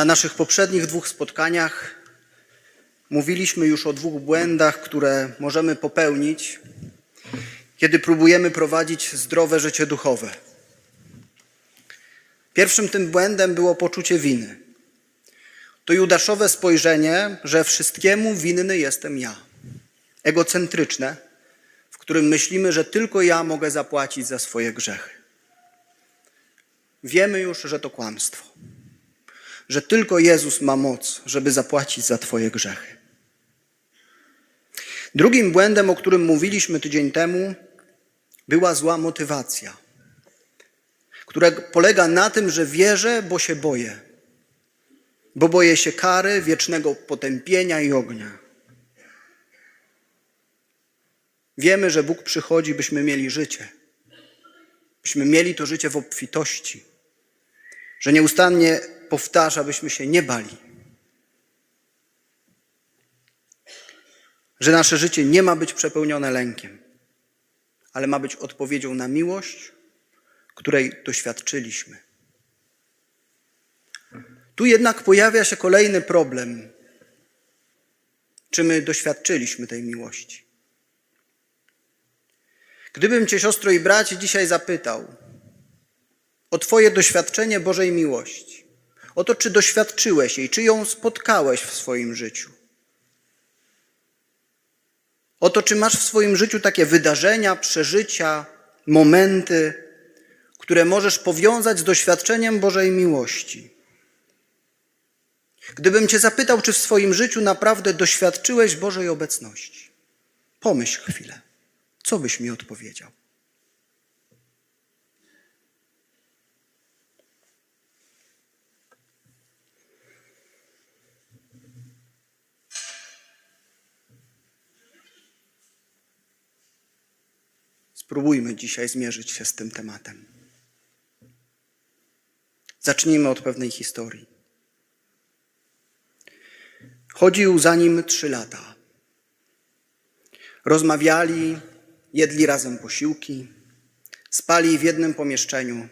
Na naszych poprzednich dwóch spotkaniach mówiliśmy już o dwóch błędach, które możemy popełnić, kiedy próbujemy prowadzić zdrowe życie duchowe. Pierwszym tym błędem było poczucie winy. To judaszowe spojrzenie, że wszystkiemu winny jestem ja. Egocentryczne, w którym myślimy, że tylko ja mogę zapłacić za swoje grzechy. Wiemy już, że to kłamstwo. Że tylko Jezus ma moc, żeby zapłacić za Twoje grzechy. Drugim błędem, o którym mówiliśmy tydzień temu, była zła motywacja, która polega na tym, że wierzę, bo się boję. Bo boję się kary, wiecznego potępienia i ognia. Wiemy, że Bóg przychodzi, byśmy mieli życie. Byśmy mieli to życie w obfitości. Że nieustannie powtarza, byśmy się nie bali. Że nasze życie nie ma być przepełnione lękiem, ale ma być odpowiedzią na miłość, której doświadczyliśmy. Tu jednak pojawia się kolejny problem. Czy my doświadczyliśmy tej miłości? Gdybym Cię, siostro i bracie, dzisiaj zapytał o Twoje doświadczenie Bożej miłości, o to, czy doświadczyłeś jej, czy ją spotkałeś w swoim życiu, o to, czy masz w swoim życiu takie wydarzenia, przeżycia, momenty, które możesz powiązać z doświadczeniem Bożej miłości. Gdybym Cię zapytał, czy w swoim życiu naprawdę doświadczyłeś Bożej obecności, pomyśl chwilę. Co byś mi odpowiedział? Spróbujmy dzisiaj zmierzyć się z tym tematem. Zacznijmy od pewnej historii. Chodził za nim trzy lata. Rozmawiali, jedli razem posiłki, spali w jednym pomieszczeniu.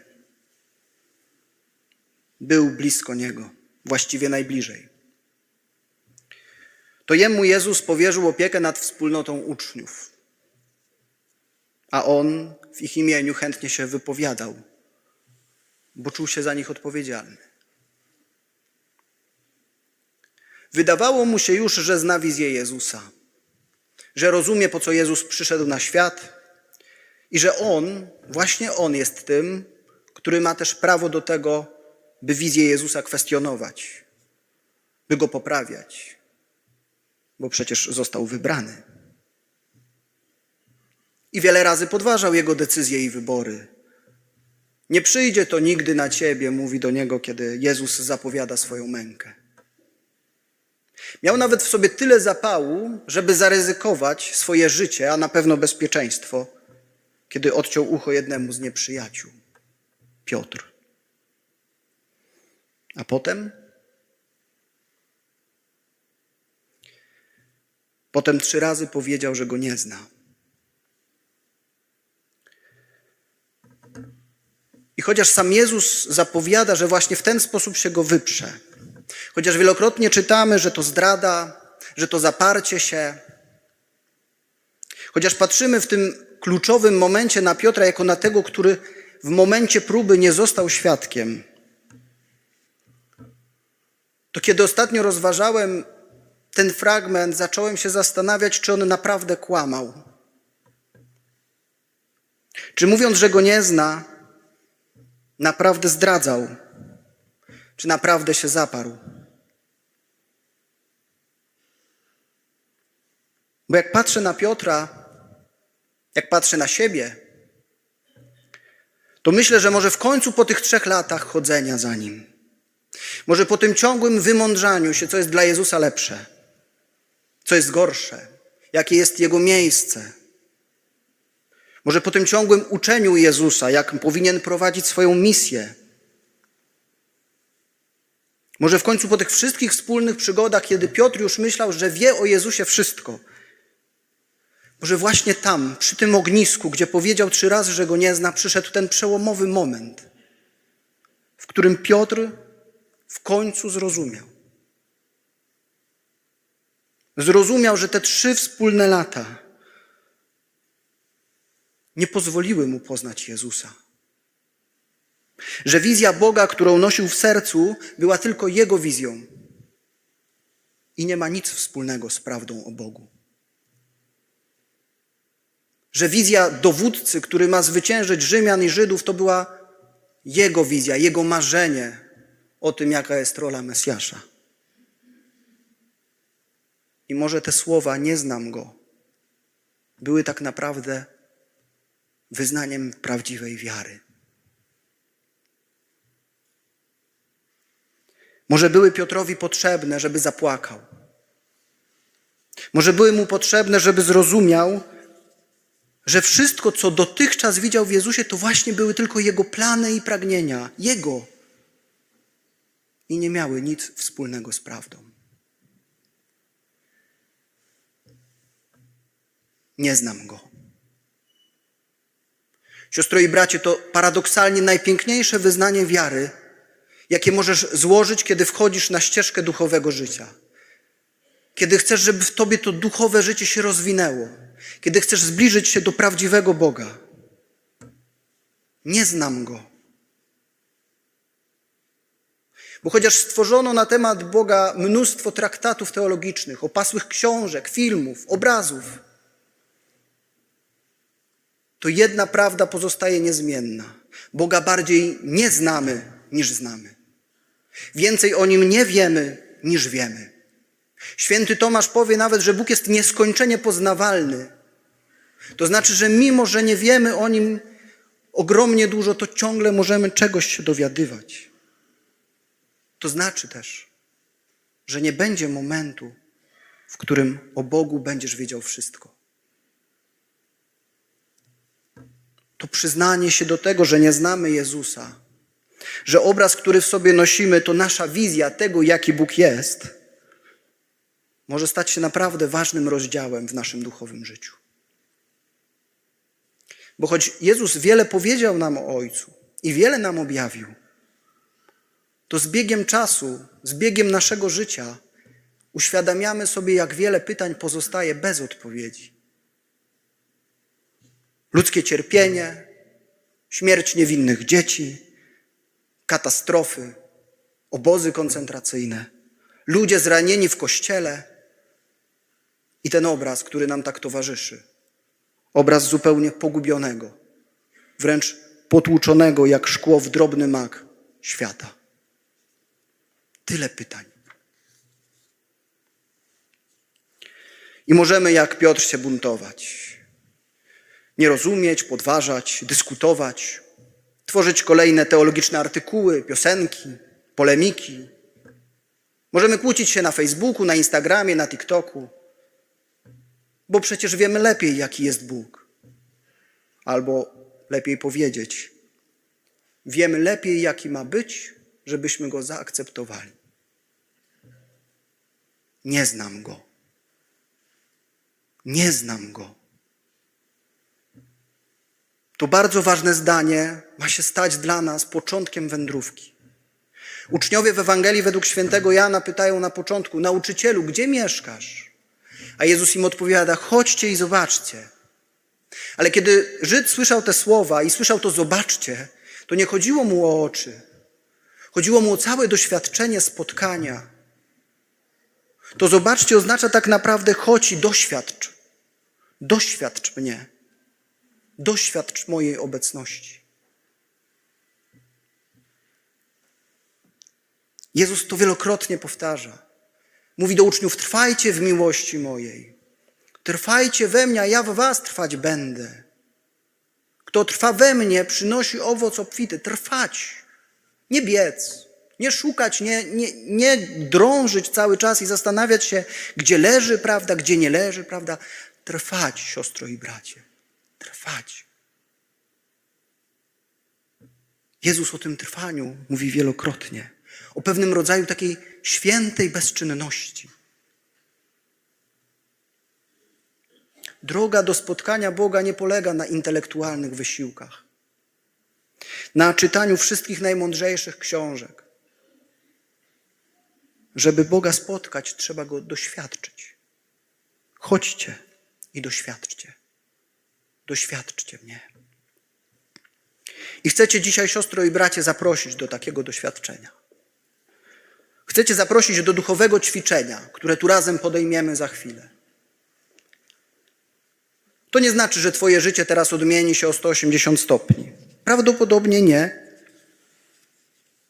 Był blisko niego, właściwie najbliżej. To jemu Jezus powierzył opiekę nad wspólnotą uczniów, a on w ich imieniu chętnie się wypowiadał, bo czuł się za nich odpowiedzialny. Wydawało mu się już, że zna wizję Jezusa że rozumie, po co Jezus przyszedł na świat i że On, właśnie On jest tym, który ma też prawo do tego, by wizję Jezusa kwestionować, by go poprawiać, bo przecież został wybrany. I wiele razy podważał jego decyzje i wybory. Nie przyjdzie to nigdy na ciebie, mówi do niego, kiedy Jezus zapowiada swoją mękę. Miał nawet w sobie tyle zapału, żeby zaryzykować swoje życie, a na pewno bezpieczeństwo, kiedy odciął ucho jednemu z nieprzyjaciół Piotr. A potem? Potem trzy razy powiedział, że go nie zna. I chociaż sam Jezus zapowiada, że właśnie w ten sposób się go wyprze, Chociaż wielokrotnie czytamy, że to zdrada, że to zaparcie się. Chociaż patrzymy w tym kluczowym momencie na Piotra jako na tego, który w momencie próby nie został świadkiem. To kiedy ostatnio rozważałem ten fragment, zacząłem się zastanawiać, czy on naprawdę kłamał. Czy mówiąc, że go nie zna, naprawdę zdradzał czy naprawdę się zaparł. Bo jak patrzę na Piotra, jak patrzę na siebie, to myślę, że może w końcu po tych trzech latach chodzenia za nim, może po tym ciągłym wymądrzaniu się, co jest dla Jezusa lepsze, co jest gorsze, jakie jest Jego miejsce, może po tym ciągłym uczeniu Jezusa, jak powinien prowadzić swoją misję, może w końcu po tych wszystkich wspólnych przygodach, kiedy Piotr już myślał, że wie o Jezusie wszystko, może właśnie tam, przy tym ognisku, gdzie powiedział trzy razy, że go nie zna, przyszedł ten przełomowy moment, w którym Piotr w końcu zrozumiał. Zrozumiał, że te trzy wspólne lata nie pozwoliły mu poznać Jezusa. Że wizja Boga, którą nosił w sercu, była tylko jego wizją i nie ma nic wspólnego z prawdą o Bogu. Że wizja dowódcy, który ma zwyciężyć Rzymian i Żydów, to była jego wizja, jego marzenie o tym, jaka jest rola Mesjasza. I może te słowa, nie znam go, były tak naprawdę wyznaniem prawdziwej wiary. Może były Piotrowi potrzebne, żeby zapłakał. Może były mu potrzebne, żeby zrozumiał, że wszystko, co dotychczas widział w Jezusie, to właśnie były tylko jego plany i pragnienia, jego. I nie miały nic wspólnego z prawdą. Nie znam go. Siostro i bracie, to paradoksalnie najpiękniejsze wyznanie wiary, jakie możesz złożyć, kiedy wchodzisz na ścieżkę duchowego życia. Kiedy chcesz, żeby w tobie to duchowe życie się rozwinęło. Kiedy chcesz zbliżyć się do prawdziwego Boga. Nie znam Go. Bo chociaż stworzono na temat Boga mnóstwo traktatów teologicznych, opasłych książek, filmów, obrazów, to jedna prawda pozostaje niezmienna. Boga bardziej nie znamy niż znamy. Więcej o nim nie wiemy niż wiemy. Święty Tomasz powie nawet, że Bóg jest nieskończenie poznawalny. To znaczy, że mimo, że nie wiemy o nim ogromnie dużo, to ciągle możemy czegoś się dowiadywać. To znaczy też, że nie będzie momentu, w którym o Bogu będziesz wiedział wszystko. To przyznanie się do tego, że nie znamy Jezusa, że obraz, który w sobie nosimy, to nasza wizja tego, jaki Bóg jest, może stać się naprawdę ważnym rozdziałem w naszym duchowym życiu. Bo choć Jezus wiele powiedział nam o Ojcu i wiele nam objawił, to z biegiem czasu, z biegiem naszego życia uświadamiamy sobie, jak wiele pytań pozostaje bez odpowiedzi. Ludzkie cierpienie, śmierć niewinnych dzieci, katastrofy, obozy koncentracyjne, ludzie zranieni w kościele i ten obraz, który nam tak towarzyszy Obraz zupełnie pogubionego, wręcz potłuczonego jak szkło w drobny mak świata. Tyle pytań. I możemy jak Piotr się buntować. Nie rozumieć, podważać, dyskutować, tworzyć kolejne teologiczne artykuły, piosenki, polemiki. Możemy kłócić się na Facebooku, na Instagramie, na TikToku bo przecież wiemy lepiej, jaki jest Bóg. Albo lepiej powiedzieć, wiemy lepiej, jaki ma być, żebyśmy go zaakceptowali. Nie znam go. Nie znam go. To bardzo ważne zdanie ma się stać dla nas początkiem wędrówki. Uczniowie w Ewangelii według świętego Jana pytają na początku: Nauczycielu, gdzie mieszkasz? A Jezus im odpowiada: chodźcie i zobaczcie. Ale kiedy Żyd słyszał te słowa i słyszał to zobaczcie, to nie chodziło mu o oczy. Chodziło mu o całe doświadczenie spotkania. To zobaczcie oznacza tak naprawdę chodź i doświadcz. Doświadcz mnie. Doświadcz mojej obecności. Jezus to wielokrotnie powtarza. Mówi do uczniów: Trwajcie w miłości mojej. Trwajcie we mnie, a ja w was trwać będę. Kto trwa we mnie, przynosi owoc obfity. Trwać. Nie biec. Nie szukać, nie, nie, nie drążyć cały czas i zastanawiać się, gdzie leży prawda, gdzie nie leży prawda. Trwać, siostro i bracie. Trwać. Jezus o tym trwaniu mówi wielokrotnie o pewnym rodzaju takiej świętej bezczynności. Droga do spotkania Boga nie polega na intelektualnych wysiłkach, na czytaniu wszystkich najmądrzejszych książek, żeby Boga spotkać, trzeba go doświadczyć. Chodźcie i doświadczcie. Doświadczcie mnie. I chcecie dzisiaj, siostro i bracie, zaprosić do takiego doświadczenia. Chcecie zaprosić do duchowego ćwiczenia, które tu razem podejmiemy za chwilę. To nie znaczy, że Twoje życie teraz odmieni się o 180 stopni. Prawdopodobnie nie,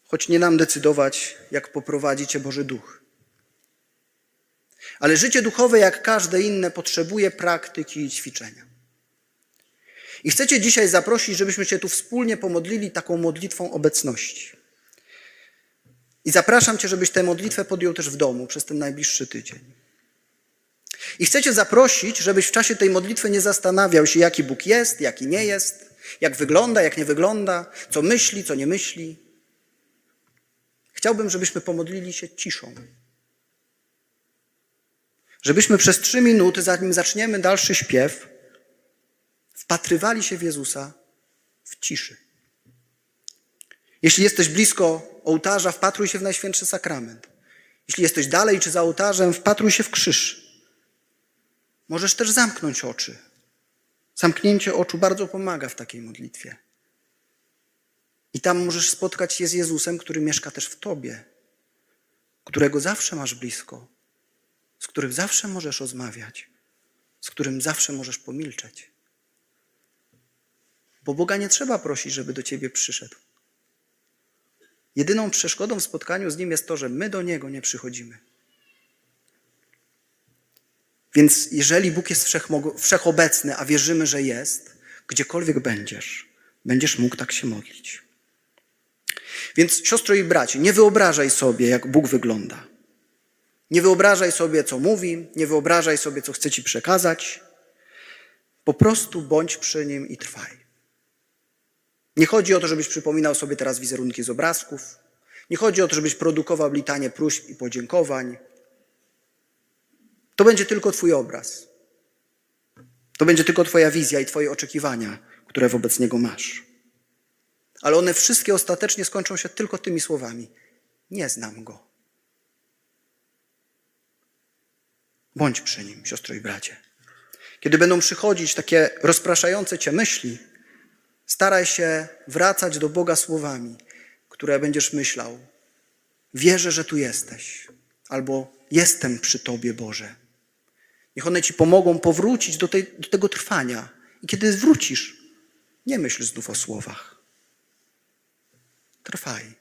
choć nie nam decydować, jak poprowadzi Cię Boży Duch. Ale życie duchowe, jak każde inne, potrzebuje praktyki i ćwiczenia. I chcecie dzisiaj zaprosić, żebyśmy się tu wspólnie pomodlili taką modlitwą obecności. I zapraszam Cię, żebyś tę modlitwę podjął też w domu przez ten najbliższy tydzień. I chcecie zaprosić, żebyś w czasie tej modlitwy nie zastanawiał się, jaki Bóg jest, jaki nie jest, jak wygląda, jak nie wygląda, co myśli, co nie myśli. Chciałbym, żebyśmy pomodlili się ciszą. Żebyśmy przez trzy minuty, zanim zaczniemy dalszy śpiew, wpatrywali się w Jezusa w ciszy. Jeśli jesteś blisko ołtarza, wpatruj się w Najświętszy Sakrament. Jeśli jesteś dalej czy za ołtarzem, wpatruj się w krzyż. Możesz też zamknąć oczy. Zamknięcie oczu bardzo pomaga w takiej modlitwie. I tam możesz spotkać się z Jezusem, który mieszka też w tobie, którego zawsze masz blisko, z którym zawsze możesz rozmawiać, z którym zawsze możesz pomilczeć. Bo Boga nie trzeba prosić, żeby do ciebie przyszedł. Jedyną przeszkodą w spotkaniu z Nim jest to, że my do Niego nie przychodzimy. Więc jeżeli Bóg jest wszechobecny, a wierzymy, że jest, gdziekolwiek będziesz, będziesz mógł tak się modlić. Więc siostro i braci, nie wyobrażaj sobie, jak Bóg wygląda. Nie wyobrażaj sobie, co mówi, nie wyobrażaj sobie, co chce ci przekazać. Po prostu bądź przy Nim i trwaj. Nie chodzi o to, żebyś przypominał sobie teraz wizerunki z obrazków. Nie chodzi o to, żebyś produkował litanie próśb i podziękowań. To będzie tylko Twój obraz. To będzie tylko Twoja wizja i Twoje oczekiwania, które wobec Niego masz. Ale one wszystkie ostatecznie skończą się tylko tymi słowami: Nie znam Go. Bądź przy Nim, siostro i bracie. Kiedy będą przychodzić takie rozpraszające Cię myśli, Staraj się wracać do Boga słowami, które będziesz myślał. Wierzę, że tu jesteś, albo jestem przy Tobie, Boże. Niech one Ci pomogą powrócić do, tej, do tego trwania. I kiedy wrócisz, nie myśl znów o słowach. Trwaj.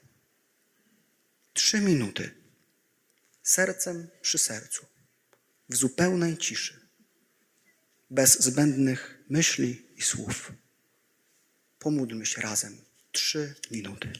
Trzy minuty. Sercem przy sercu. W zupełnej ciszy. Bez zbędnych myśli i słów. Pomódlmy się razem. Trzy minuty.